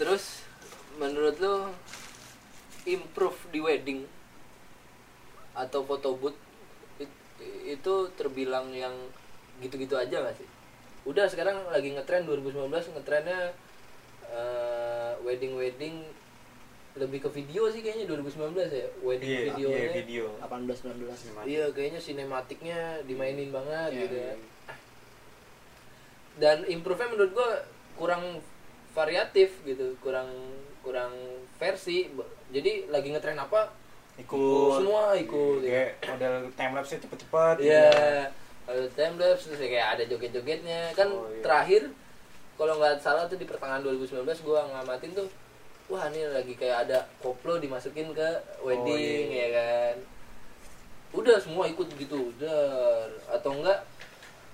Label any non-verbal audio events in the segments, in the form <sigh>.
terus menurut lo improve di wedding atau foto booth it- itu terbilang yang gitu-gitu aja gak sih udah sekarang lagi ngetren 2019 ngetrennya eh, wedding wedding lebih ke video sih kayaknya 2019 ya wedding Iya, videonya iya video. 18 19 Iya, kayaknya sinematiknya dimainin banget Iya, gitu ya. iya. Dan improve-nya menurut gua kurang variatif gitu, kurang kurang versi. Jadi lagi ngetren apa? ikut Semua ikut. kayak model time lapse cepet-cepet. Iya. Ada time lapse terus kayak ada joget-jogetnya. Kan Oh, iya. terakhir kalau nggak salah tuh di pertengahan 2019 gua ngamatin tuh wah ini lagi kayak ada koplo dimasukin ke wedding iya. ya kan udah semua ikut gitu udah atau enggak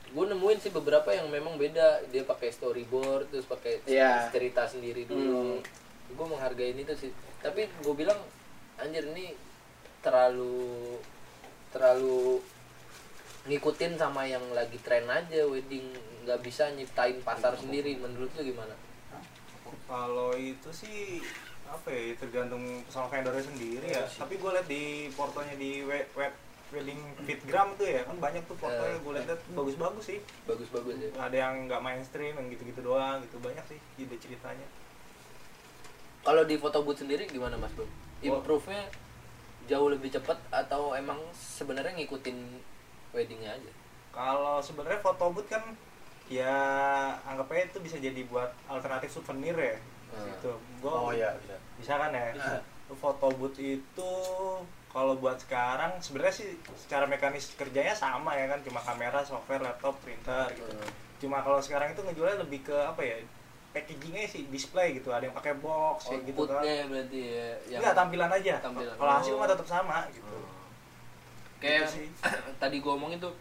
gue nemuin sih beberapa yang memang beda dia pakai storyboard terus pakai Iya. cerita sendiri dulu Hmm. gue menghargai itu sih tapi gue bilang anjir ini terlalu terlalu ngikutin sama yang lagi tren aja wedding nggak bisa nyiptain pasar sendiri menurut lu gimana Kalau itu sih apa ya tergantung sama vendornya sendiri ya. Sih. Tapi gue liat di portonya di web, web wedding fitgram tuh ya kan banyak tuh portonya Eh, gue liat bagus-bagus sih. bagus-bagus ya Ada yang nggak mainstream yang gitu-gitu doang gitu banyak sih ide ceritanya. kalau di foto booth sendiri gimana mas bro improve-nya jauh lebih cepat atau emang sebenarnya ngikutin weddingnya aja Kalau sebenarnya foto booth kan ya anggap aja itu bisa jadi buat alternatif souvenir ya. Hmm. Gitu. Gua oh iya bisa bisa kan ya Bisa. foto booth itu kalau buat sekarang sebenarnya sih secara mekanis kerjanya sama ya kan cuma kamera software laptop printer gitu Hmm. cuma kalau sekarang itu ngejualnya lebih ke apa ya packagingnya sih display gitu ada yang pakai box kayak gitu kan berarti ya yang enggak tampilan aja Tampilan. kalau hasil Oh. mah tetap sama gitu kayak Gitu sih. <coughs> tadi gua omongin tuh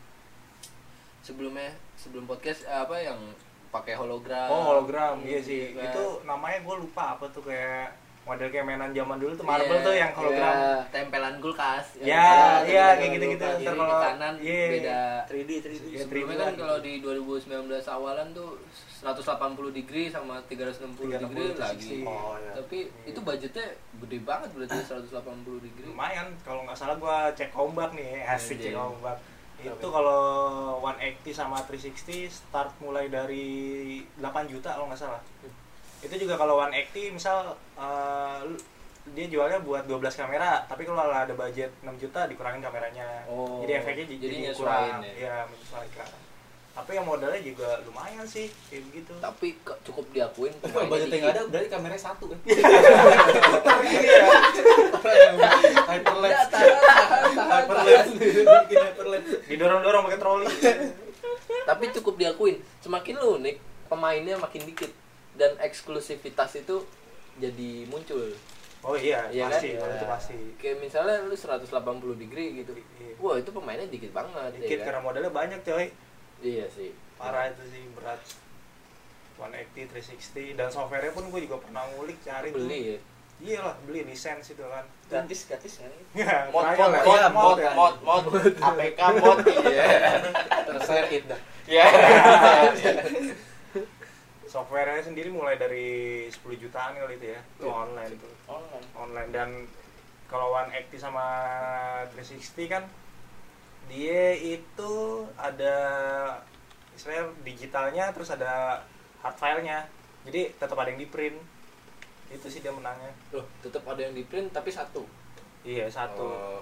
sebelumnya sebelum podcast eh, apa yang pakai hologram oh hologram iya sih Gitu kan. itu namanya gue lupa apa tuh kayak model kayak mainan zaman dulu tuh marble Iya, tuh yang hologram. iya, tempelan kulkas Ya, iya, kayak kulkas, gitu-gitu. kiri, Ntar kalau- kanan iya. beda. 3D 3D Iya, sebelumnya 3D kan kalau di 2019 awalan tuh 180 degree sama 360 degree 360, lagi. oh iya. Tapi itu budgetnya gede banget berarti 180 degree. Lumayan kalau nggak salah gua cek ombak nih asik Iya. cek ombak. Itu kalau 180 sama 360 start mulai dari 8 juta kalau nggak salah itu juga kalau 180 misal eh, lu- dia jualnya buat 12 kamera tapi kalau ada budget 6 juta dikurangin kameranya. Oh, jadi efeknya jadi jadi kurang. ya? ya menyesuaikan tapi yang modalnya juga lumayan sih kayak begitu tapi cukup diakuin? Kalau pemainnya budget yang ada berarti kameranya satu kan? Iya. hyperlapse. Hyperlapse. Bikin hyperlapse. Didorong-dorong pakai troli. Tapi cukup diakuin. Semakin lu unik pemainnya makin dikit dan eksklusivitas itu jadi muncul oh iya, Iya pasti kan? Ya. itu pasti kayak misalnya lu 180 degree gitu Iya. wah itu pemainnya dikit banget dikit ya kan? karena modalnya banyak coy iya sih parah itu sih berat 180 360 dan softwarenya pun gue juga pernah ngulik cari tuh beli ya iya lah beli lisensi itu kan gratis gratis kan Ya, <laughs> mod trial mod ya. mod mod ya. mod mod <laughs> APK mod iya terus saya hit dah Iya. <laughs> softwarenya sendiri mulai dari 10 jutaan kali itu ya. Itu Iya. online itu. Online. Online. Dan kalau 180 sama 360 kan dia itu ada istilahnya digitalnya terus ada hard filenya. Jadi tetap ada yang di print itu sih dia menangnya. Loh tetap ada yang di print tapi satu? Iya satu. Oh,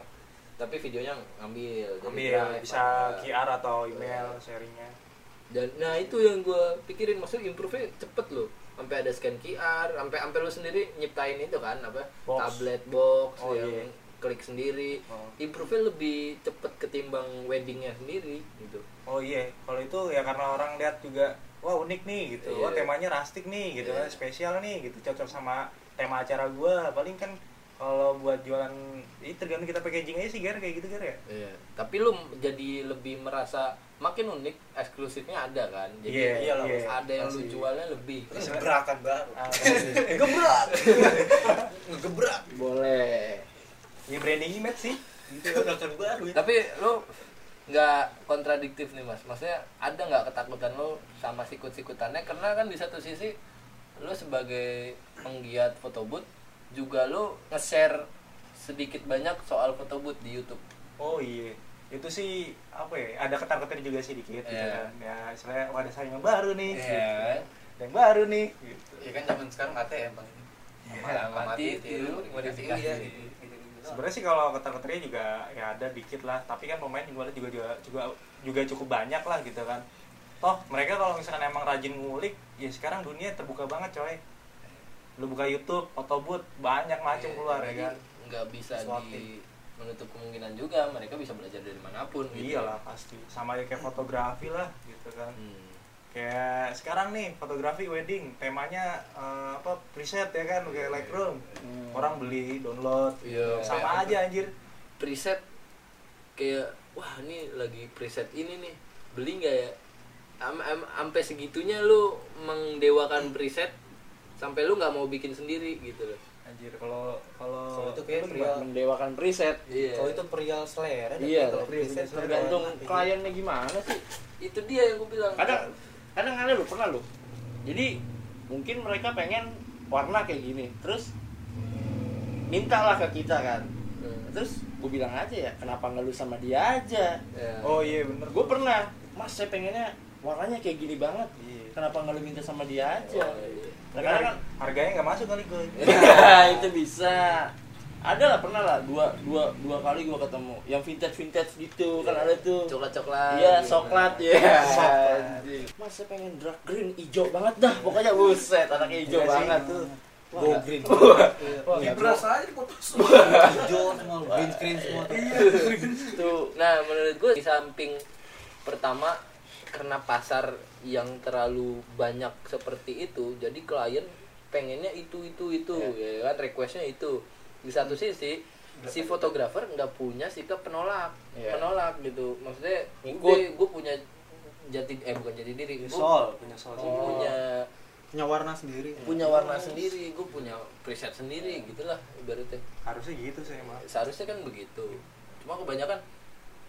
tapi videonya ngambil dari ambil drive, bisa. QR atau email sharingnya dan nah itu yang gue pikirin. Maksudnya improve cepet loh. Sampai ada scan QR sampai sampai lu sendiri nyiptain itu kan apa Box. tablet box Oh, yang iya. klik sendiri. Oh. improve lebih cepet ketimbang weddingnya sendiri gitu. Oh iya. Kalau itu ya karena orang lihat juga wah unik nih gitu. Iya. wah temanya rustic nih gitu kan. Spesial nih gitu. Cocok sama tema acara gua. Paling kan kalau buat jualan ini tergantung kita packaging aja sih Gar kayak gitu Gar ya? Iya. tapi lu jadi lebih merasa makin unik eksklusifnya ada kan? Jadi Iya, iyalah, iya, ada yang lu jualnya lebih. Gebrakan baru. Ah, <laughs> gebrak <laughs> gebrak boleh. Ya branding image sih. Gebrakan <laughs> baru ya. Tapi lu nggak kontradiktif nih mas. Maksudnya ada nggak ketakutan lu sama sikut-sikutannya? Karena kan di satu sisi lo sebagai penggiat photobooth juga lo nge-share sedikit banyak soal photobooth di YouTube. Oh iya itu sih apa ya ada ketar ketir juga sih dikit gitu Iya. kan ya istilahnya wah ada saingan baru nih Iya. gitu. yang baru nih gitu. Iya kan zaman sekarang ATM bang. Ya, amati, tiru, modifikasi. Iya, gitu, gitu, gitu. sebenarnya sih kalau ketar ketirnya juga ya ada dikit lah tapi kan pemain juga juga juga juga, juga cukup banyak lah gitu kan toh mereka kalau misalkan emang rajin ngulik ya sekarang dunia terbuka banget coy lu buka YouTube, photobooth banyak macam Iya, keluar ya kan nggak bisa Swatting. di menutup kemungkinan juga mereka bisa belajar dari mana pun gitu. iyalah pasti. Sama ya kayak fotografi lah gitu kan. Hmm. kayak sekarang nih fotografi wedding temanya eh, apa preset ya kan kayak Lightroom. Orang beli download Iya. sama aja anjir. Preset kayak wah ini lagi preset ini nih. Beli nggak ya? Am- am- sampai segitunya lu mengdewakan preset sampai lu nggak mau bikin sendiri gitu loh anjir kalau kalau itu kayak pria mendewakan preset. Iya. Kalau itu perihal selera. Iya, kalau preset tergantung selera. kliennya gimana sih. Itu dia yang gue bilang. Kadang kadang ada lu pernah lu? Jadi mungkin mereka pengen warna kayak gini. Terus mintalah ke kita kan. Hmm. terus gue bilang aja ya kenapa nggak lu sama dia aja? Ya. oh iya bener. Gue pernah. Mas saya pengennya warnanya kayak gini banget. Iya. kenapa nggak lu minta sama dia aja? Oh, iya. Nah, kan harganya nggak masuk kali gue <laughs> itu bisa ada lah pernah lah dua dua dua kali gua ketemu yang vintage vintage gitu kan ada tuh coklat coklat Iya, coklat ya. Coklat. Mas saya pengen dark green hijau banget dah. Pokoknya buset, anaknya hijau Iya sih. banget tuh. Go green. Wah, Ya nggak berasa aja foto hijau semua, green screen semua. Tuh. nah menurut gue di samping pertama karena pasar yang terlalu banyak seperti itu jadi klien pengennya itu itu itu ya. kan? Requestnya itu. Di satu sisi si fotografer nggak punya sikap penolak Iya. penolak gitu. Maksudnya Ngikut. gue punya jati eh bukan jati diri gue sol punya sol Oh. punya Punya warna sendiri. punya warna sendiri gue punya preset sendiri gitulah ibaratnya. Harusnya gitu sih emang seharusnya kan begitu. Cuma kebanyakan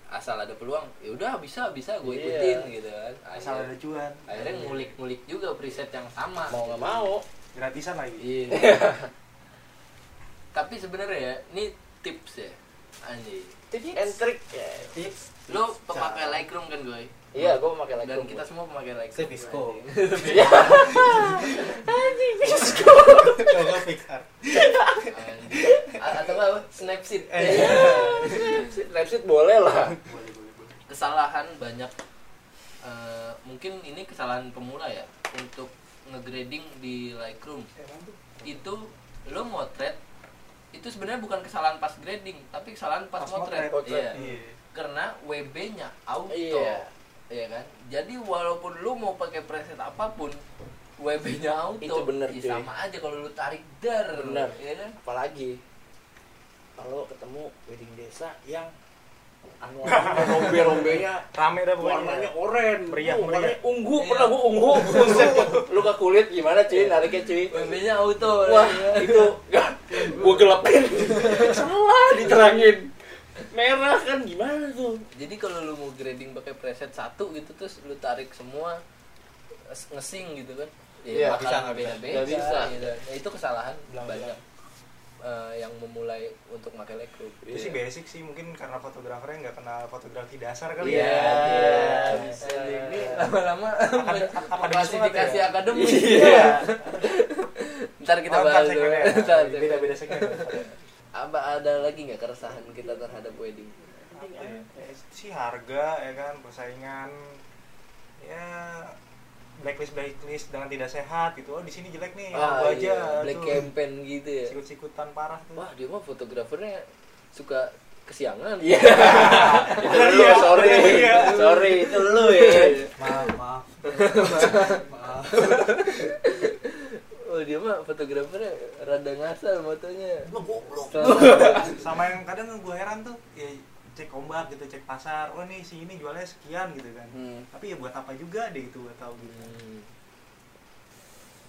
asal ada peluang ya udah bisa bisa gue Iya. ikutin gitu kan asal ada akhirnya, cuan akhirnya ngulik-ngulik juga preset yang sama Mau nggak mau. gratisan lagi iya <laughs> tapi sebenarnya ya ini tips ya anjing Tips and trick ya. Tips. lo pemakai Lightroom kan gue Iya, gua memakai dan Lightroom. kita semua pemakai Lightroom Saya Visco. anjing. <laughs> Coba pixar. Atau apa Snapseed <laughs> Iya. Snapseed boleh lah. boleh boleh boleh kesalahan banyak eh, mungkin ini kesalahan pemula ya untuk ngegrading di Lightroom itu lo motret itu sebenarnya bukan kesalahan pas grading tapi kesalahan pas, Pas motret, motret. Iya. Iya. karena WB-nya auto Iya. ya kan jadi walaupun lu mau pakai preset apa pun WB-nya auto Itu bener, ya sama aja kalau lu tarik dar Bener. ya kan Apalagi kalau ketemu wedding desa yang anu <laughs> rombe-rombenya rame dah pokoknya warnanya oranye, Meriah, Uh, warnanya meriah. ungu, Iya. pernah gua ungu. <laughs> Lu ke kulit gimana cuy, nariknya cuy. WB-nya auto Wah, ya. itu gua gelapin. <laughs> Salah diterangin. Merah kan gimana tuh? jadi kalau lu mau grading pakai preset satu gitu terus lu tarik semua nges- ngesing gitu kan Iya, bakal bisa, nggak bisa. Nggak bisa. gitu. Nah, itu kesalahan Belang-belang. banyak eh, yang memulai untuk pakai Lightroom itu sih basic sih mungkin karena fotografernya nggak kenal fotografi dasar kali Iya, ya iya, bisa. bisa. Ini lama-lama <laughs> akademis klasifikasi banget ya. akademis. <laughs> Iya. Ntar kita Oh, bahas. segmennya. Ntar beda segmen. beda segmen Apa ada lagi nggak keresahan kita terhadap wedding? Apa ya? Ya, sih harga ya kan persaingan ya blacklist blacklist dengan tidak sehat gitu oh di sini jelek nih Ah, aku aja iya, black tuh. campaign gitu ya. sikut-sikutan parah tuh Wah, dia mah fotografernya suka kesiangan. Iya. <laughs> itu lu, sorry. Iya. Sorry, itu lu ya. Maaf, maaf. maaf. <laughs> Oh, dia mah fotografernya rada ngasal motonya. Goblok. sama yang kadang gue heran tuh ya cek ombak gitu cek pasar oh nih si ini jualnya sekian gitu kan Hmm. tapi ya buat apa juga deh itu gue tahu gitu Hmm.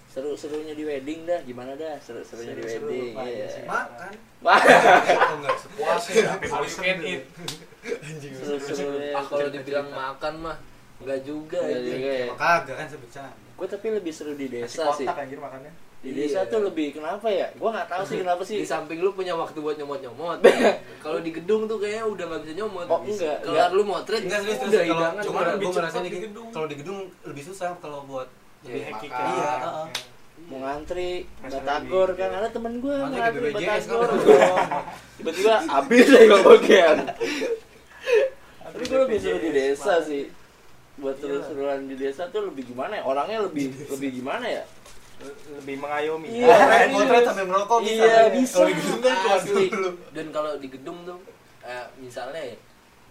Seru-serunya di wedding dah, gimana dah? Seru-serunya di Seru-seru, wedding. Pak, Iya. iya. Makan. Wah, Oh enggak sepuasnya. Tapi bosen gitu. seru-serunya. Ah, kalau dibilang makan mah enggak juga Nggak ini. juga ya. Kagak kan sebut sana. gue tapi lebih seru di desa sih kotak anjir makannya. Di desa Iya. tuh lebih kenapa ya? Gue nggak tahu sih kenapa sih. Di samping lu punya waktu buat nyomot nyomot <laughs> kalau di gedung tuh kayaknya udah nggak bisa nyomot. Oh, enggak, kalau lu motret Enggak udah terus kalau hidangan. cuma gue lebih merasa di gedung. kalau di gedung lebih susah kalau buat lebih Iya, hektik makan. iya heeh. mau ngantri Rasanya batagor lebih- kan? Ada temen gue Ngantri batagor kan. <laughs> tiba-tiba habis aja bagian tapi gue lebih seru di desa sih. Buat Iya. seru-seruan di desa tuh lebih gimana ya? Orangnya lebih lebih gimana ya Lebih mengayomi. Iya. Main potret sambil merokok bisa. Iya, bisa. kalau di gedung kan keluar Asli. dulu. Dan kalau di gedung tuh eh, misalnya ya,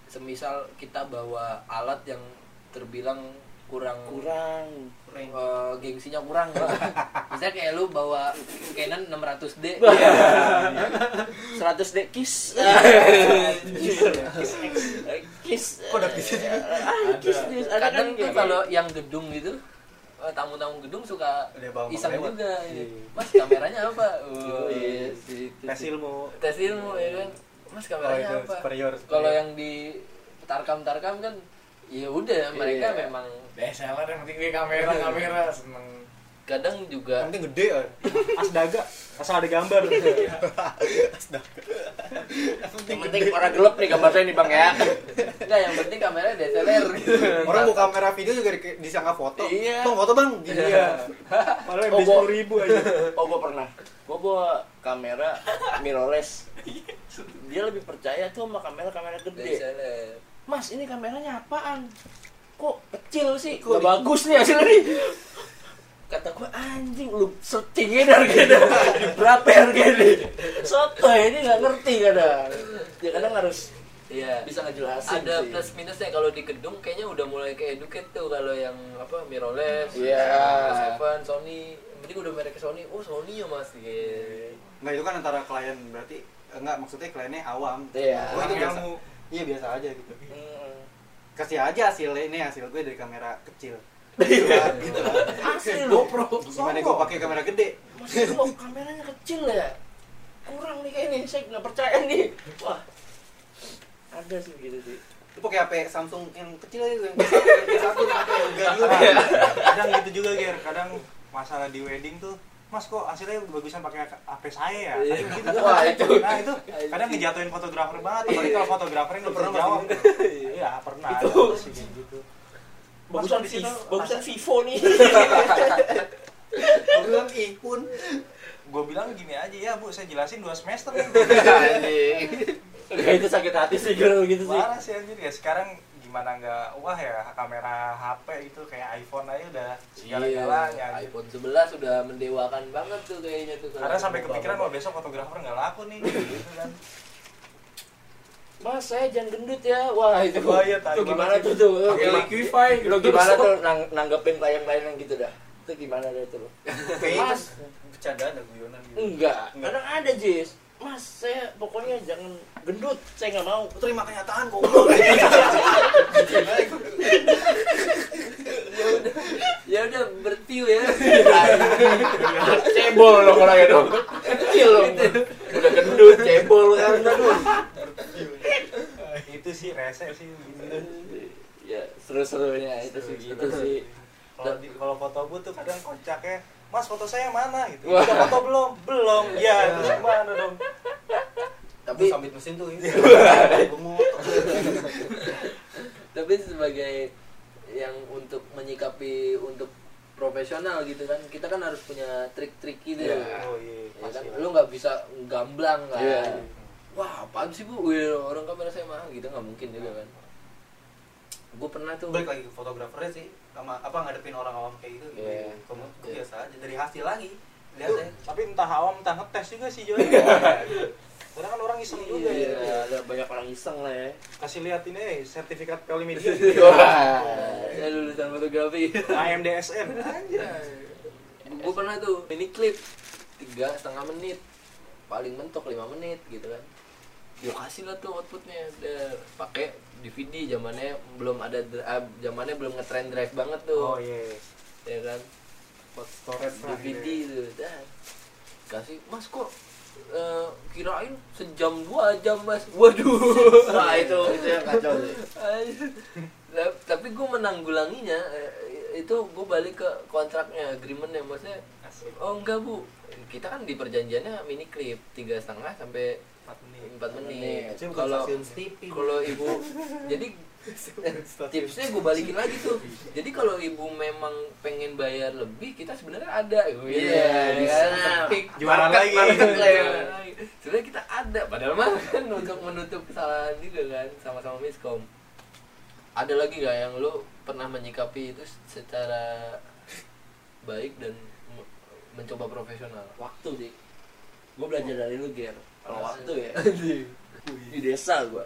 semisal kita bawa alat yang terbilang kurang kurang. eh, gengsinya kurang <laughs> misalnya kayak lu bawa Canon 600D 100 dek kiss. Kiss. Kok ada kiss juga? ah kiss kiss. ada kan kadang tuh kayak- kalau yang gedung gitu tamu-tamu gedung suka iseng lewat. juga Iya. mas kameranya apa <laughs> Oh, Oh, iya itu Tes ilmu. tes ilmu ya kan mas Oh, kameranya itu apa superior. kalau yang di tarkam tarkam kan ya udah mereka Iya. memang DSLR yang penting dia kamera kamera seneng. Kadang juga penting gede kan Asdaga asal ada gambar. yang penting orang gelap nih gambarnya nih bang ya. Enggak yang penting kameranya DSLR gitu orang buka kamera video juga di- disangka foto. Iya. bang foto bang? Gini ya Malah Oh, beli sepuluh ribu aja. oh gue pernah. Gue bawa kamera mirrorless. Dia lebih percaya tuh sama kamera kamera gede DSLR mas ini kameranya apaan? Kok kecil sih? Kok bagus nih hasilnya nih kata gue anjing lu searchingnya harganya berapa harganya soto ini nggak ngerti kadang ya kadang harus iya bisa ngejelasin ada sih. plus minusnya kalau di gedung kayaknya udah mulai ke educate tuh kalau yang apa mirrorless Iya. Seven Sony penting udah merek Sony oh Sony ya mas gitu. nggak itu kan antara klien berarti enggak maksudnya kliennya awam Iya. oh itu biasa iya biasa aja gitu Mm. kasih aja hasilnya ini hasil gue dari kamera kecil. <laughs> gitu asli lu gimana gue pakai kamera gede? Maksud kok kameranya kecil ya? Kurang nih kayak ini, saya nggak percaya nih. Wah, ada sih gitu sih. lu pakai HP Samsung yang kecil aja yang <laughs> yang satu pakai yang enggak dulu kadang gitu juga Ger. Kadang masalah di wedding tuh Mas kok hasilnya bagusan pakai HP saya ya? Iya. Kadang gitu. Wah, itu. Nah itu kadang ngejatuhin fotografer banget. Apalagi kalau fotografernya nggak bisa pernah jawab masih <laughs> Iya pernah Itu. ada sih kayak gitu Bagusan Mas, di situ Vivo, <laughs> bagusan Vivo nih. Ih pun Gue bilang gini aja ya bu saya jelasin dua semester nih Kayak <laughs> itu sakit hati sih kalau gitu sih. Parah sih anjir ya sekarang gimana nggak wah ya kamera HP itu kayak iPhone aja udah segala-galanya Iya, iPhone 11 sudah mendewakan banget tuh kayaknya tuh Karena sampai kepikiran wah besok fotografer nggak laku nih. <laughs> Gitu kan. Mas, saya jangan gendut ya. Wah, itu. Iya, tai itu gimana tuh tuh? Pakai Lo- Liquify gitu. Lo gimana tuh nang nanggepin klien-klien yang gitu dah? Itu gimana deh itu lo? <laughs> kayaknya Mas, bercandaan ada guyonan gitu enggak. Enggak. Kadang ada, Jis. Mas, saya pokoknya jangan gendut. Saya nggak mau. terima kenyataan goblok <laughs> ya udah bertiu ya <laughs> cebol dong orangnya dong kecil dong udah gendut cebol kan aduh sih rese sih gitu. ya seru-serunya itu sih gitu sih Kalau di kalau foto booth tuh kadang kocak ya. Mas foto saya mana gitu. Wah. Udah foto belum? Belum. Ya, terus gimana dong? tapi sambit mesin tuh motor. tapi sebagai yang untuk menyikapi untuk profesional gitu kan kita kan harus punya trik-trik gitu Iya. Oh iya, ya kan lu nggak bisa gamblang kan Iya. Wah apaan sih bu Wih, orang kamera saya mahal gitu nggak mungkin juga kan gue pernah tuh balik lagi ke fotografernya sih sama apa ngadepin orang awam kayak gitu Iya. Kamu gue Iya. biasa aja dari hasil lagi lihat ya Tapi entah awam entah ngetes juga sih Joy. Karena kan orang iseng juga Iya, ya. ada banyak orang iseng lah ya Kasih lihat ini eh, sertifikat Polimedia. <laughs> wah ya lulusan fotografi AMDSN. Anjir. gue pernah tuh ini klip tiga setengah menit paling mentok lima menit gitu kan gue kasih lah tuh outputnya. Udah pakai DVD zamannya belum ada zamannya belum ngetren drive banget Oh tuh iya. ya kan? Buat storage DVD gitu. tuh dah. Kasih mas kok eh, kirain sejam dua jam mas? Waduh. <laughs> Wah itu <laughs> itu yang kacau sih. Tap- tapi gue menanggulanginya eh, itu gue balik ke kontraknya agreementnya. Maksudnya Asik. oh enggak bu. Kita kan di perjanjiannya mini clip tiga setengah sampai 4 menit. empat menit kalau kalau ibu <laughs> jadi tipsnya gue balikin lagi tuh jadi kalau ibu memang pengen bayar lebih kita sebenarnya ada Iya, bisa. Sepik. Jualan Market, lagi. ya. <laughs> sebenarnya kita ada padahal mah <laughs> kan untuk menutup kesalahan juga kan sama-sama miskom ada lagi gak yang lu pernah menyikapi itu secara baik dan me- mencoba profesional waktu sih gue belajar dari lu Ger kalau waktu ya. Di desa gue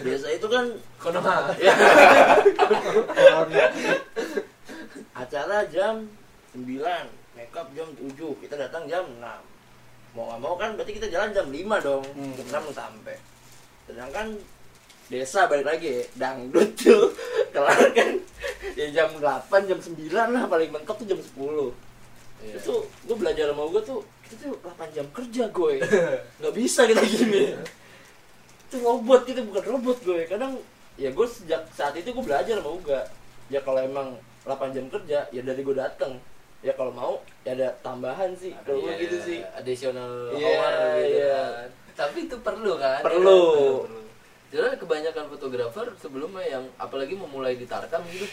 desa itu kan konoha <laughs> acara jam 9 makeup jam 7 kita datang jam 6 mau nggak mau kan berarti kita jalan jam 5 dong Hmm. jam 6 sampai. Sedangkan desa balik lagi ya, dangdut tuh. <laughs> Kelar kan? Ya jam 8 jam 9 lah paling mentok tuh jam 10 Iya. itu gue belajar sama gue tuh tuh 8 jam kerja gue. <laughs> Nggak bisa kita gini. Itu robot kita bukan robot gue. Kadang ya gue sejak saat itu gue belajar sama Uga. Ya kalau emang 8 jam kerja ya dari gue datang ya kalau mau ya ada tambahan sih. Kalau Iya, gitu sih. Additional Iya, hour gitu iya. kan. tapi itu perlu kan Perlu. Soalnya kebanyakan fotografer sebelumnya yang apalagi memulai di Tarkam gitu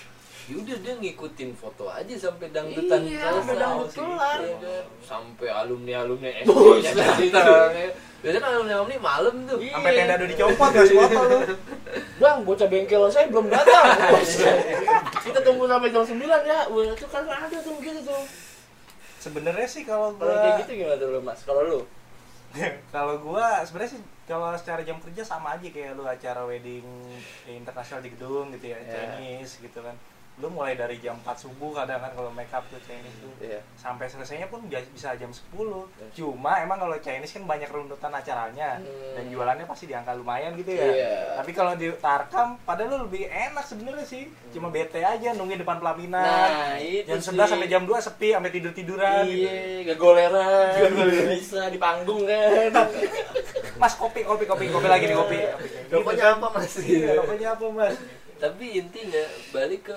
Yaudah dia ngikutin foto aja sampai dangdutan Iya, selesai. sampai dangdut sih. kelar. Sampai alumni-alumni Buset. SD nya. Biasanya kan alumni-alumni malam tuh. Iya. Sampai tenda udah dicopot gak foto lu. bang bocah bengkel saya belum datang <laughs> kita tunggu sampai jam 9 ya Wah, itu kan ada tuh gitu tuh Sebenarnya sih kalau kalau gua kayak gitu gimana tuh lu mas kalau lu <laughs> kalau gua sebenarnya sih kalau secara jam kerja sama aja kayak lu acara wedding internasional di gedung gitu ya, Iya. Chinese gitu kan. Lu mulai dari jam 4 subuh kadang kan kalau make up tuh Chinese tuh. iya Sampai selesainya pun bisa jam 10. Cuma emang kalau Chinese kan banyak runtutan acaranya Hmm. dan jualannya pasti di angka lumayan gitu ya. Iya. Tapi kalau di Tarkam padahal lu lebih enak sebenarnya sih. Cuma bete aja nungguin depan pelaminan. nah jam sih. 11 sampai jam 2 sepi sampai tidur-tiduran gitu. iya gak goleran bisa di panggung kan <laughs> Mas kopi kopi kopi kopi lagi nih kopi. Rokoknya apa mas? Iya, rokoknya apa mas? Tapi intinya balik ke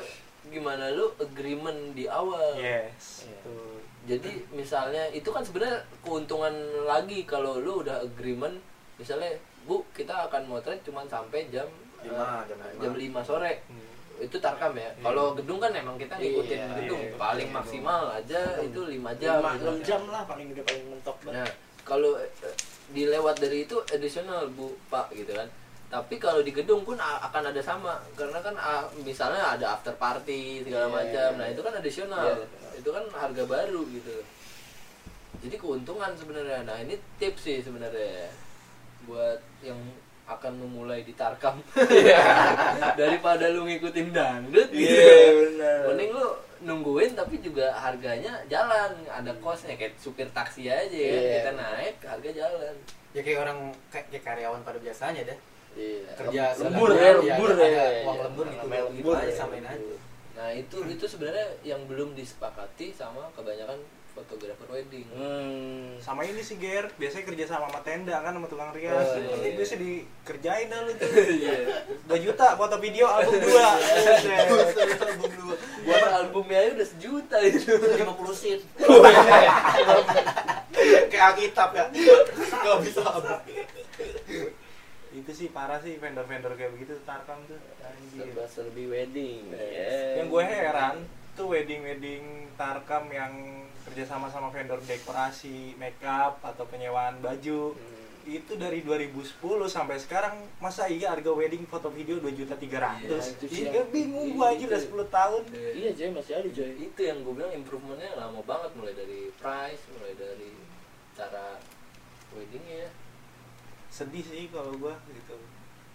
gimana lu agreement di awal. Yes. Iya. Tuh. Jadi misalnya itu kan sebenarnya keuntungan lagi kalau lu udah agreement misalnya Bu kita akan motret cuma sampai jam Lima, eh, jam lima. jam 5 sore. Hmm. Itu tarkam ya. Kalau gedung kan emang kita ngikutin Iya, gedung iya, paling iya. maksimal aja itu 5 jam. jam gitu. enam jam lah paling udah paling mentok banget Nah, kalau eh, dilewat dari itu additional Bu, Pak gitu kan. Tapi kalau di gedung pun akan ada sama karena kan misalnya ada after party segala Iya, macam. iya, Nah, iya. itu kan additional. Iya, itu kan harga baru gitu. Jadi keuntungan sebenarnya. Nah, ini tips sih sebenarnya buat yang akan memulai di Tarkam. <laughs> Daripada lu ngikutin dangdut gitu. Iya, benar. Mending lu nungguin tapi juga harganya jalan, ada kosnya kayak supir taksi aja ya. Iya. Kita naik, harga jalan. Ya kayak orang kayak, kayak karyawan pada biasanya deh. Iya. Kerja lembur ya iya, lembur ya uang lembur gitu. Namanya lembur aja samain aja. Nah, itu itu sebenarnya yang belum disepakati sama kebanyakan fotografer wedding. hmm. Sama ini sih Ger, biasanya kerja sama sama tenda kan sama tukang rias. Oh, iya. Itu biasa dikerjain dah lu tuh. <laughs> Iya. 2 juta foto video album 2. Buat albumnya aja udah sejuta itu. 50 seat. kayak Alkitab ya. Gak bisa habis. Itu sih parah sih vendor-vendor kayak begitu Tarkam tuh. Anjir. serba serbi wedding. Yang gue heran tuh wedding-wedding Tarkam yang kerja sama sama vendor dekorasi, makeup atau penyewaan baju itu dari 2010 sampai sekarang masa iya harga wedding foto video 2 juta 300 Iya, itu sih iya yang- bingung gua aja udah 10 tahun. Iya coy masih ada coy itu yang gue bilang improvementnya lama banget mulai dari price mulai dari cara weddingnya. ya sedih sih kalau gua gitu.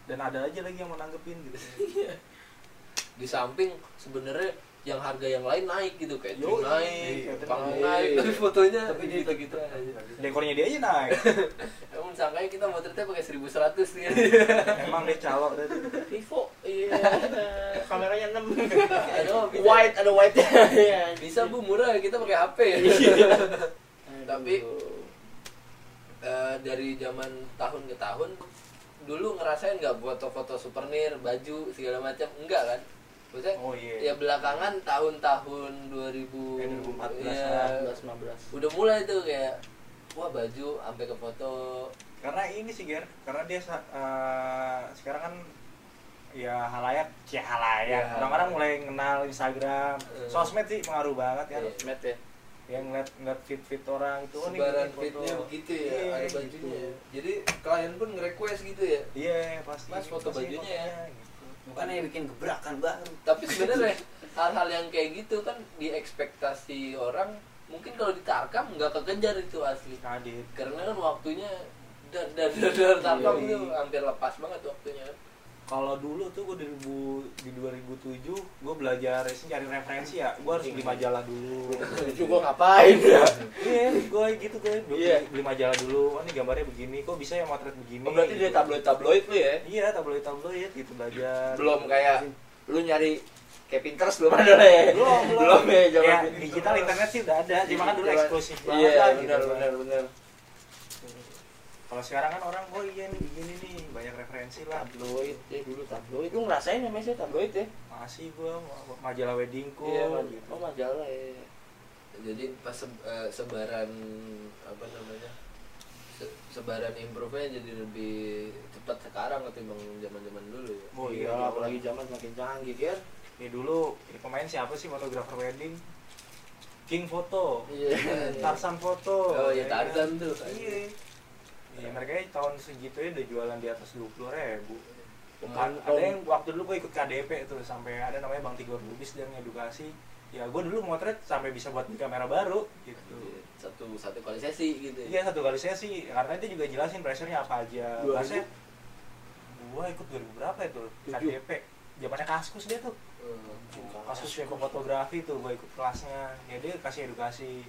Dan ada aja lagi yang mau nanggepin gitu <laughs> di samping sebenarnya yang harga yang lain naik gitu. Kayak Yoi. naik Iya, panggung naik. naik tapi fotonya Tapi dia gitu gitu aja. dekornya dia aja naik. <laughs> Emang sangkanya kita motretnya pakai 1100 nih. <laughs> Emang deh calok dari Vivo iya. Kameranya 6 Aduh, bisa, white ada white ya bisa bu murah. Kita pakai HP ya Tapi, Eh, dari zaman tahun ke tahun dulu ngerasain nggak foto-foto souvenir baju segala macam? Enggak kan? Maksudnya oh iya ya belakangan tahun-tahun 2000 Eh, 2014 ya, 15 udah mulai tuh kayak wah baju sampai ke foto. Karena ini sih Ger karena dia eh, sekarang kan ya halayak ya halayak. Ya. orang-orang mulai kenal Instagram. Eh. sosmed sih pengaruh banget kan Iya. Smet ya yang ngeliat ngeliat fit fit orang itu oh, sebaran fitnya begitu ya Iya, ada gitu. bajunya jadi klien pun nge-request gitu ya iya pasti Mas, foto pasti bajunya ya. gitu. bukannya bikin gebrakan baru tapi sebenarnya hal-hal yang kayak gitu kan di ekspektasi orang mungkin kalau ditarkam nggak kekejar itu asli kadit karena kan waktunya dar dar dar dar tarkam Iya. itu hampir lepas banget waktunya kalau dulu tuh gue 2000 di 2007 gue belajar racing cari referensi ya. Gue harus beli majalah dulu. Itu gua ngapain ya? Iya gue gitu gue beli, Iya. beli majalah dulu. Oh ini gambarnya begini. Kok bisa ya motret begini? Oh, berarti dia gitu. tabloid tabloid lu ya? Iya tabloid tabloid gitu belajar. Belum kayak lu nyari kayak Pinterest belum ada lah ya? Belum belum. Ya zaman ya, digital internet sih udah ada. Cuma kan dulu Digital. eksklusif banget iya lah, gitu. benar benar kalau sekarang kan orang oh iya nih begini nih banyak referensi lah tabloid ya dulu tabloid lu ngerasain namanya sih tabloid ya masih gua ma- majalah weddingku iya gitu. maj- oh majalah ya jadi pas se- eh, sebaran apa namanya se- sebaran improve-nya jadi lebih cepat sekarang ketimbang zaman-zaman dulu ya oh iya iya apalagi zaman makin canggih kan Ini dulu ini pemain siapa sih fotografer wedding? King Foto, Iya. <laughs> Tarsan Foto. Oh, iya, ya kan? Tarzan tuh. Iya. Iya, mereka tahun segitu ya udah jualan di atas 20 ribu. Pemain- ada yang waktu dulu gue ikut KDP tuh sampai ada namanya Bang Tigor Lubis dan ngedukasi. Ya gue dulu motret sampai bisa buat kamera baru gitu. satu satu kali sesi gitu ya Iya satu kali sesi karena dia juga jelasin pressure-nya apa aja. Dua Bahasnya gua ikut 2000 berapa itu? Tujuh. KDP. Zamannya Kaskus dia tuh. Hmm. kasus Weko fotografi tuh gue ikut kelasnya ya dia kasih edukasi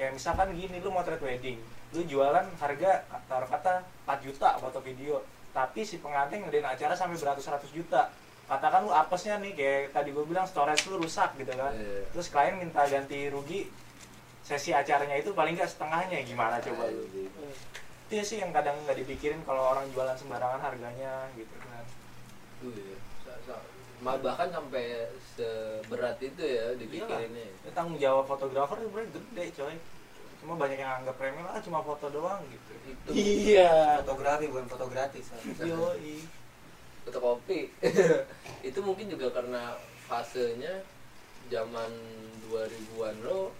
kayak misalkan gini lu motret wedding lu jualan harga taruh kata 4 juta foto video. Tapi si pengantin ngadain acara sampai beratus-ratus juta. Katakan lu apesnya nih kayak tadi gue bilang storage lu rusak gitu kan. Iya. terus klien minta ganti rugi sesi acaranya itu paling nggak setengahnya gimana coba? lu itu sih yang kadang nggak dipikirin kalau orang jualan sembarangan harganya gitu kan. Tuh ya. Bahkan sampai seberat itu ya dipikirinnya. Ya. Tanggung jawab fotografer sebenarnya gede coy. Cuma banyak yang anggap remeh lah cuma foto doang gitu. Itu. Iya. Fotografi bukan foto gratis yoi. Fotokopi. <laughs> Itu mungkin juga karena fasenya zaman 2000-an lo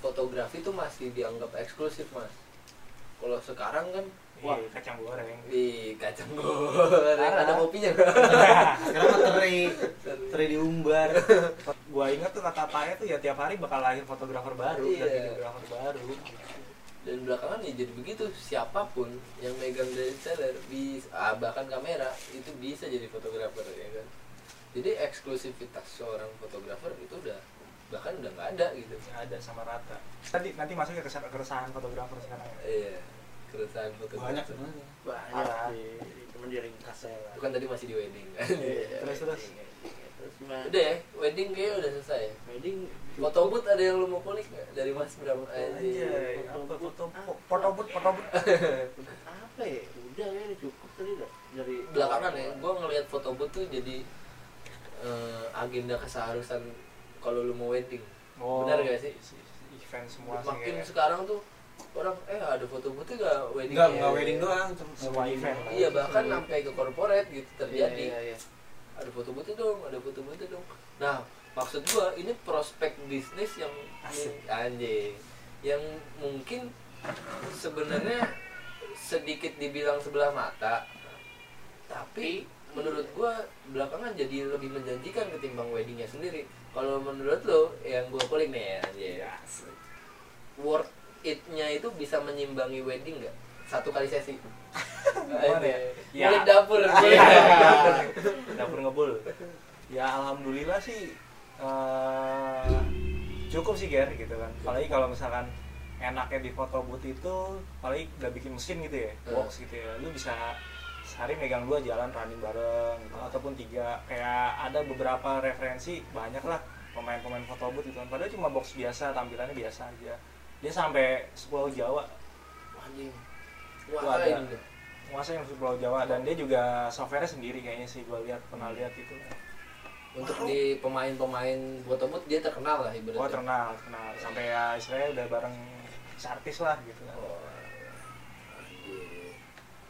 fotografi itu masih dianggap eksklusif mas. Kalau sekarang kan wah kacang goreng. Di kacang goreng. Ada kopinya. <laughs> Sekarang mah teri teri diumbar. Gua ingat tuh kata tuh ya tiap hari bakal lahir fotografer baru dan Iya. videografer baru. Dan belakangan ya jadi begitu siapa pun yang megang dari seller bisa ah, bahkan kamera itu bisa jadi fotografer ya kan? Jadi eksklusivitas seorang fotografer itu udah bahkan udah nggak ada gitu. Nggak ada sama rata. Nanti nanti masuk ke keresahan, keresahan fotografer sekarang iya keresahan banyak sebenarnya. Banyak. Sih cuman di ringkas ya lah. Itu kan tadi masih di wedding kan? Iya, Terus, terus. terus gimana? Udah ya wedding kayaknya udah selesai. Wedding foto booth ada yang lu mau kulik nggak? Dari mas berapa? Anjay aja foto foto but foto but apa ya? Udah ya cukup tadi dari belakangan ya gue ngelihat foto booth tuh jadi eh, agenda keseharusan kalau lu mau wedding. Benar gak sih? event semua sih makin sekarang tuh orang eh ada foto booth nggak wedding enggak ya? enggak wedding doang cuma semua event iya bahkan sampai ke corporate gitu terjadi iya, iya. ada foto booth dong ada foto booth dong nah maksud gua ini prospek bisnis yang Asik. anjing yang mungkin sebenarnya sedikit dibilang sebelah mata tapi menurut gua belakangan jadi lebih menjanjikan ketimbang weddingnya sendiri kalau menurut lo yang gua kulik nih ya anjing Iya. worth it-nya itu bisa menyimbangi wedding nggak? Satu kali sesi. <laughs> Gimana ya? Ya. Dapur Iya. dapur. Dapur ngebul. Ya alhamdulillah sih eh, cukup sih Ger gitu kan. Apalagi kalau misalkan enaknya di foto booth itu apalagi udah bikin mesin gitu ya Hmm. box gitu ya lu bisa sehari megang dua jalan running bareng gitu. ataupun tiga. Kayak ada beberapa referensi banyak lah pemain-pemain foto booth gitu kan. Padahal cuma box biasa tampilannya biasa aja dia sampai Pulau Jawa. Anjing. Wah, ada. ini menguasai yang Pulau Jawa dan dia juga softwarenya sendiri kayaknya sih gue lihat pernah lihat itu. Untuk di pemain-pemain foto booth dia terkenal lah oh ibaratnya terkenal terkenal. Sampai ya istilahnya udah bareng artis lah gitu. Oh, iya.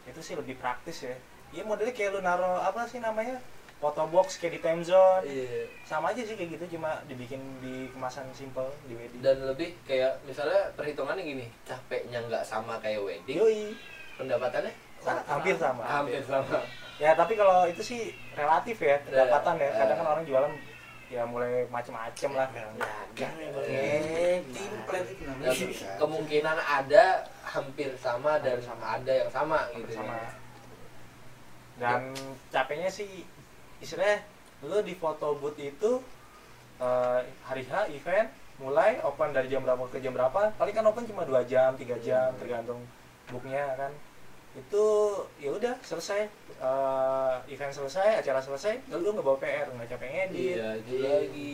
itu sih lebih praktis ya. Iya modelnya kayak lu naro apa sih namanya foto box kayak di time zone. Iya. sama aja sih kayak gitu cuma dibikin di kemasan simple di wedding. Dan lebih kayak misalnya perhitungannya gini capeknya nggak sama kayak wedding yoi. pendapatannya? Sa- hampir sama. Hampir sama. Ya tapi kalau itu sih relatif ya pendapatan ya. Kadang kan Eh. orang jualan ya mulai macem-macem lah. Dagang Eh, itu Dan namanya. kemungkinan ada hampir sama dan sama. ada yang sama gitu sama. Dan capeknya sih istilahnya lu di foto booth itu eh, hari H event mulai open dari jam berapa ke jam berapa paling kan open cuma dua jam tiga jam tergantung booknya kan itu ya udah selesai Eh, event selesai acara selesai lalu lu nggak bawa PR nggak capek ngedit iya itu Iya. lagi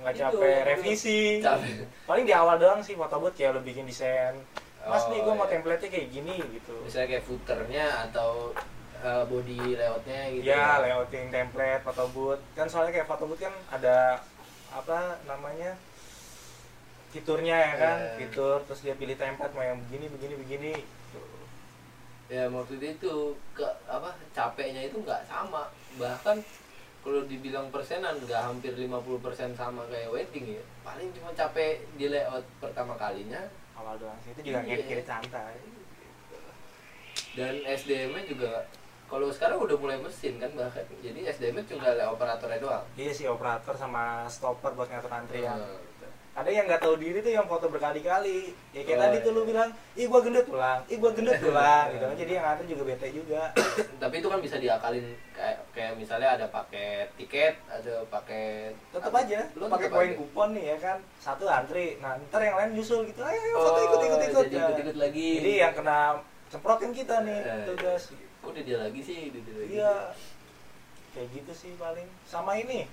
nggak Itu. capek revisi capek paling di awal doang sih foto booth kayak lu bikin desain mas Oh, nih gue mau iya. template-nya kayak gini gitu misalnya kayak footernya atau uh, body layoutnya gitu ya. layouting template foto booth. Kan soalnya kayak foto booth kan ada apa namanya fiturnya ya kan? Iya. fitur terus dia pilih template mau yang begini begini begini. Ya maksudnya itu ke apa capeknya itu nggak sama. Bahkan kalau dibilang persenan nggak hampir 50% sama kayak wedding ya. Paling cuma capek di layout pertama kalinya. Awal doang sih itu juga Iya. ngedit santai. Dan SDM-nya juga kalau sekarang udah mulai mesin kan bahkan jadi SDM-nya cuma ada operatornya doang. Iya sih operator sama stopper buat ngatur antrian. Hmm. ada yang nggak tahu diri tuh yang foto berkali-kali. Ya kayak Oh, tadi tuh lu iya. bilang ih gua gendut pulang ih gua gendut pulang gitu kan. Jadi yang ngantri juga bete juga. <coughs> Tapi itu kan bisa diakalin kayak kayak misalnya ada paket tiket ada paket tetap aja Lu pakai aja. kupon nih ya kan. Satu antri nah ntar yang lain nyusul gitu. Ayo, ayo foto Oh, ikut ikut ikut jadi Nah, ikut-ikut lagi. Jadi yang kena semprotin kita nih Eh, tugas udah dia lagi sih udah dia lagi iya. kayak gitu sih paling. Sama ini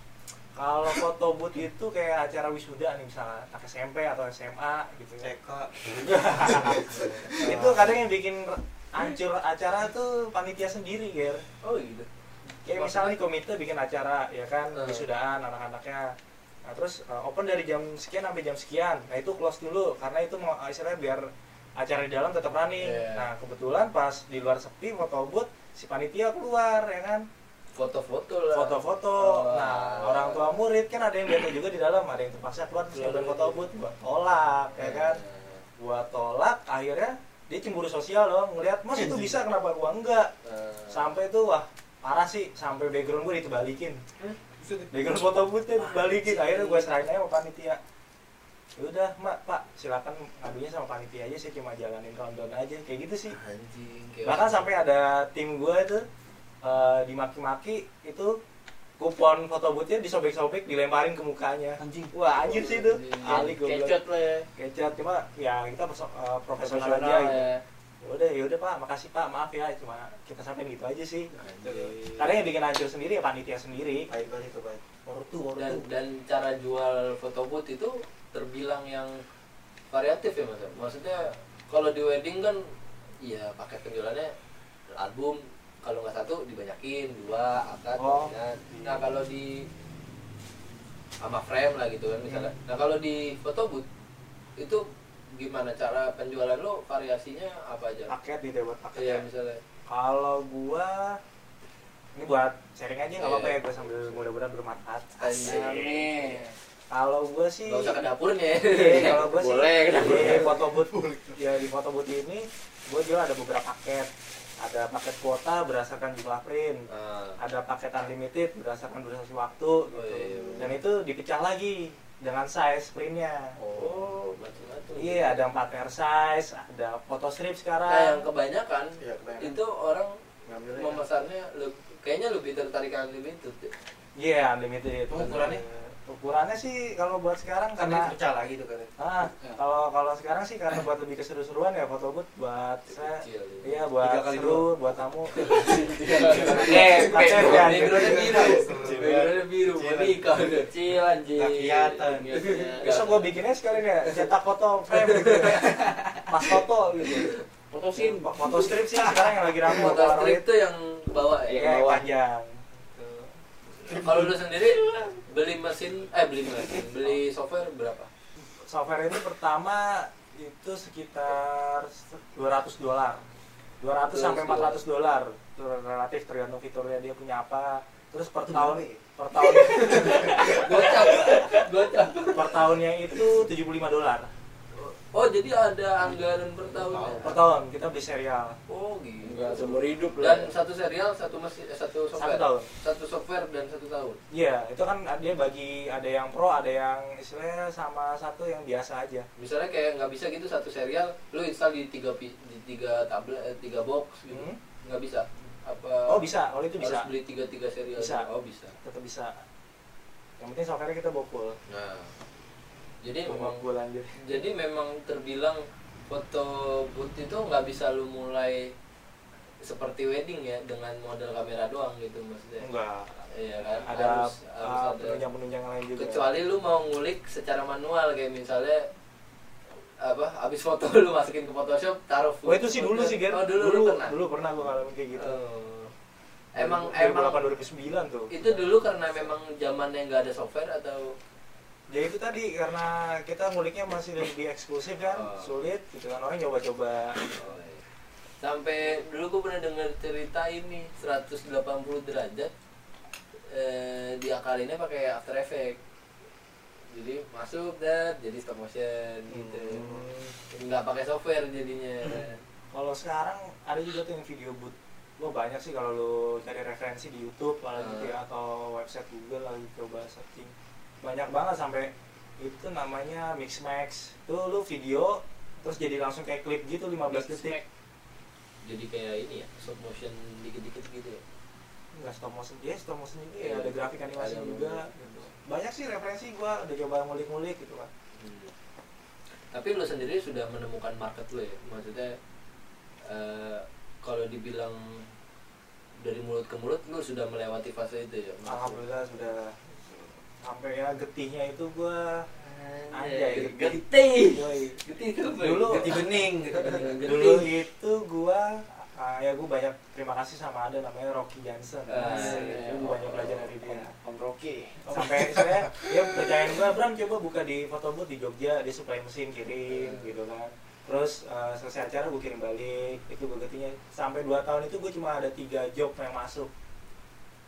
kalau foto booth itu kayak acara wisuda nih misalnya anak SMP atau SMA gitu ya. <laughs> Itu kadang yang bikin hancur acara tuh panitia sendiri ger. Oh gitu? Kayak misalnya komite bikin acara ya kan Hmm. wisudaan anak-anaknya. Nah terus uh, open dari jam sekian sampai jam sekian. Nah itu close dulu karena itu mau istilahnya biar acara di dalam tetap running. Iya. nah kebetulan pas di luar sepi foto booth si panitia keluar ya kan? Foto-foto lah. Foto-foto. Oh. nah orang tua murid kan ada yang bete juga di dalam ada yang terpaksa keluar terus nyobain foto booth buat tolak ya kan? Buat tolak akhirnya dia cemburu sosial dong ngelihat mas itu bisa kenapa gua enggak? Eh, sampai itu wah parah sih sampai background gue ditebalikin. Background foto boothnya dibalikin akhirnya gue serahin aja sama panitia udah mak pak silakan ngadunya sama panitia aja sih cuma jalanin countdown aja. Kayak gitu sih. Anjing kayak bahkan sampai ada tim gue itu eh, dimaki-maki itu kupon foto boothnya disobek-sobek dilemparin ke mukanya. Anjing. wah anjir sih itu. Ahli gue bilang Kecot lah ya. kecot cuma ya kita perso- eh, profesional aja profesional gitu. ya. Udah ya udah pak. Makasih pak. Maaf ya cuma kita sampai gitu aja sih. Anjing. kadang yang bikin hancur sendiri ya panitia sendiri. Baik baik itu baik. Ortu dan ortu. dan cara jual foto booth itu terbilang yang variatif ya mas maksudnya kalau di wedding kan iya paket penjualannya album kalau nggak satu dibanyakin dua akad Oh. dominan. nah kalau di sama frame lah gitu kan misalnya Hmm. nah kalau di foto booth itu gimana cara penjualan lo variasinya apa aja paket gitu ya buat paket iya ya. misalnya kalau gua ini buat sharing aja nggak apa-apa Iya. ya gua sambil mudah-mudahan bermanfaat. Amin. Kalau gua sih nggak usah ke dapurnya. Ya <laughs> Iya, kalau gua sih boleh ke dapur di foto booth ya di foto booth ini gua jual ada beberapa paket. Ada paket kuota berdasarkan jumlah print. Ah. ada paket unlimited berdasarkan durasi waktu gitu. Oh, iya, iya. dan itu dipecah lagi dengan size printnya. Oh macam-macam. Iya ada 4 R size ada foto strip Nah, yang sekarang kebanyakan Iya, kebanyakan. itu orang Ngambilnya memesannya le- kayaknya lebih tertarik unlimited iya unlimited. Ukurannya? Ukurannya sih kalau buat sekarang Karena karena pecah lagi tuh kan. ah Ya. kalau kalau sekarang sih karena buat lebih keseru-seruan ya foto booth buat saya Kecil, ya. iya buat <laughs> Tiga kali seru buat tamu Eh, kacet ya. biru, backgroundnya biru, mau nikah udah. Kecil anjing. Nggak kelihatan. bisa gue bikinnya sekalian ya cetak foto frame gitu pas foto gitu Foto sim. foto strip sih sekarang yang lagi rame Foto strip tuh yang bawa Iya, ya. yang panjang. Kalau lu sendiri beli mesin eh beli mesin beli software berapa? Software ini pertama itu sekitar 200 dolar. 200 sampai 400 dolar. relatif tergantung fiturnya dia punya apa. Terus per tahun per tahun <laughs> gocap. Gocap <laughs> per tahunnya itu 75 dolar oh jadi ada anggaran per tahunnya per tahun kita beli serial. Oh gitu. Enggak seumur hidup dan lah. satu serial satu mesin eh, satu software? satu tahun. Satu software dan satu tahun? Iya itu kan dia bagi ada yang pro ada yang istilahnya sama satu yang biasa aja. Misalnya kayak nggak bisa gitu satu serial lu install di tiga pi- di tiga tablet eh, tiga box gitu. Hmm. nggak bisa? Apa oh bisa. Kalau itu harus bisa. beli tiga tiga serial? Bisa. oh bisa. Tetap bisa. Yang penting software kita bawa full nah jadi memang <laughs> jadi memang terbilang foto booth itu nggak bisa lu mulai seperti wedding ya dengan model kamera doang gitu maksudnya enggak iya kan ada harus, harus uh, ada penunjang-penunjang lain juga kecuali lu mau ngulik secara manual kayak misalnya apa habis foto lu masukin ke Photoshop taruh Oh itu sih dulu sih Ger. oh dulu, dulu lu pernah dulu pernah gua ngalamin kayak gitu. Oh. emang emang 2008 2009 tuh. itu dulu karena memang zamannya nggak ada software atau Ya itu tadi karena kita nguliknya masih lebih eksklusif kan, Oh. sulit gitu kan orang coba-coba. Oh, iya. sampai dulu gue pernah dengar cerita ini 180 derajat eh, diakalinnya pakai After Effects jadi masuk dan jadi stop motion gitu Hmm. nggak pakai software jadinya Kalau sekarang ada juga tuh yang video boot. Wah banyak sih kalau lu cari referensi di YouTube apalagi gitu ya, atau website Google lagi coba searching. Banyak banget sampai itu namanya Mixmax. Tuh lu video terus jadi langsung kayak klip gitu 15 detik. jadi kayak ini ya stop motion dikit-dikit gitu ya Enggak stop motion, ya stop motion juga ya, Iya. ada grafik animasi juga gitu. Banyak sih referensi gua udah coba ngulik-ngulik gitu kan. Hmm. Tapi lo sendiri sudah menemukan market lo ya, maksudnya eh, kalau dibilang dari mulut ke mulut lo sudah melewati fase itu ya. maksudnya? Alhamdulillah sudah sampai ya getihnya itu gua Anjay, getih. Getih itu apa? Dulu- getih bening. <laughs> dulu itu gua ah, ya gua banyak terima kasih sama ada namanya Rocky Johnson. Ah, Iya, iya. gua banyak belajar dari dia. Om Rocky. Sampai saya dia percayain gua Bram coba buka di foto booth di Jogja dia supply mesin kirim gitu kan. Terus eh, selesai acara gue kirim balik itu gue getinya sampai 2 tahun itu gue cuma ada tiga job yang masuk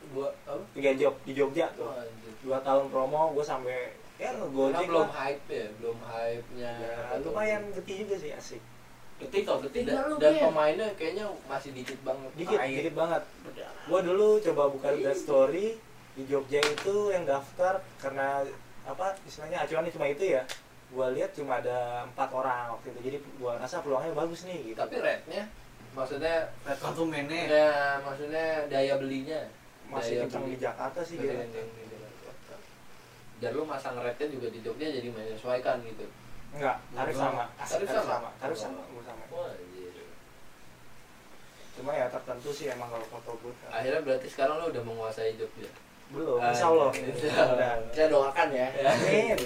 Gua apa? tiga job di Jogja tuh. Oh, dua tahun promo gue sampai ya ngegojek belum hype ya, belum hype-nya. ya, atau- lumayan getih juga sih asik. Getih kok, getih dan, lu, dan pemainnya kayaknya masih dikit banget. dikit Air. dikit banget. Gue dulu coba buka Iya. Liga Story di Jogja itu yang daftar karena apa istilahnya acuannya cuma itu ya. Gue lihat cuma ada empat orang waktu itu. Jadi gue rasa peluangnya bagus nih gitu. Tapi rate-nya maksudnya Red konsumennya. ya maksudnya daya belinya masih daya kencang di Jakarta sih gitu. Dan lu masang rate-nya juga di Jogja jadi menyesuaikan gitu. enggak tarif Enggak. sama Tarif tarif sama? tarif sama gue sama anjir. cuma ya tertentu sih emang kalau foto booth kan. Akhirnya berarti sekarang lu udah menguasai Jogja. belum insya Allah. Kita doakan ya. Amin.